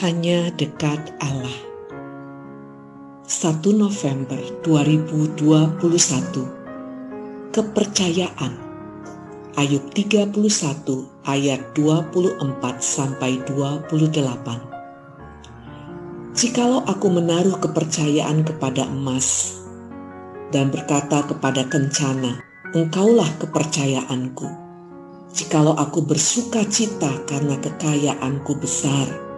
Hanya dekat Allah. 1 November 2021 Kepercayaan Ayub 31 ayat 24 sampai 28 Jikalau aku menaruh kepercayaan kepada emas dan berkata kepada kencana, Engkaulah kepercayaanku. Jikalau aku bersuka cita karena kekayaanku besar,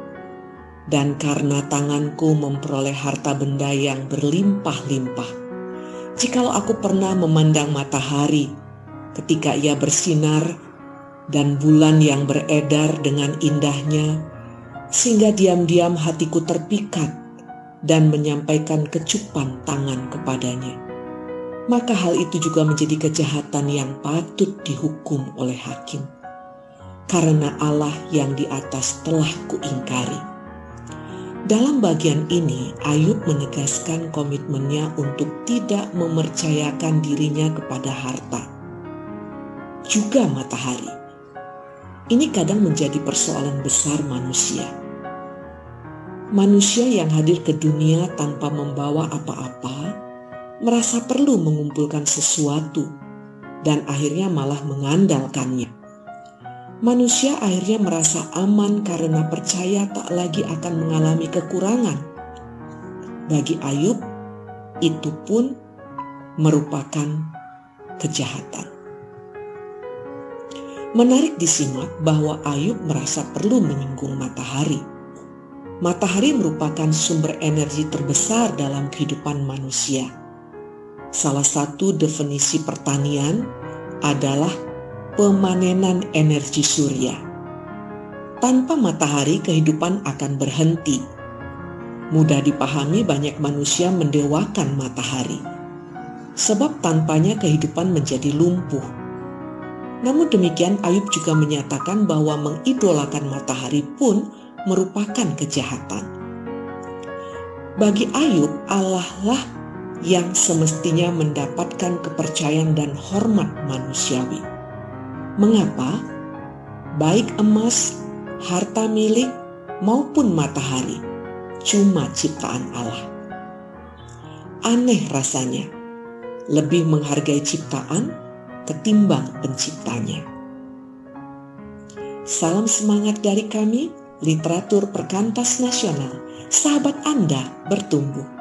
dan karena tanganku memperoleh harta benda yang berlimpah-limpah. Jikalau aku pernah memandang matahari ketika ia bersinar dan bulan yang beredar dengan indahnya, sehingga diam-diam hatiku terpikat dan menyampaikan kecupan tangan kepadanya. Maka hal itu juga menjadi kejahatan yang patut dihukum oleh hakim. Karena Allah yang di atas telah kuingkari dalam bagian ini, Ayub menegaskan komitmennya untuk tidak mempercayakan dirinya kepada harta, juga matahari. Ini kadang menjadi persoalan besar manusia. Manusia yang hadir ke dunia tanpa membawa apa-apa merasa perlu mengumpulkan sesuatu dan akhirnya malah mengandalkannya manusia akhirnya merasa aman karena percaya tak lagi akan mengalami kekurangan. Bagi Ayub, itu pun merupakan kejahatan. Menarik disimak bahwa Ayub merasa perlu menyinggung matahari. Matahari merupakan sumber energi terbesar dalam kehidupan manusia. Salah satu definisi pertanian adalah pemanenan energi surya. Tanpa matahari, kehidupan akan berhenti. Mudah dipahami, banyak manusia mendewakan matahari, sebab tanpanya kehidupan menjadi lumpuh. Namun demikian, Ayub juga menyatakan bahwa mengidolakan matahari pun merupakan kejahatan. Bagi Ayub, Allah lah yang semestinya mendapatkan kepercayaan dan hormat manusiawi. Mengapa? Baik emas, harta milik, maupun matahari cuma ciptaan Allah. Aneh rasanya, lebih menghargai ciptaan ketimbang penciptanya. Salam semangat dari kami, literatur perkantas nasional, sahabat Anda bertumbuh.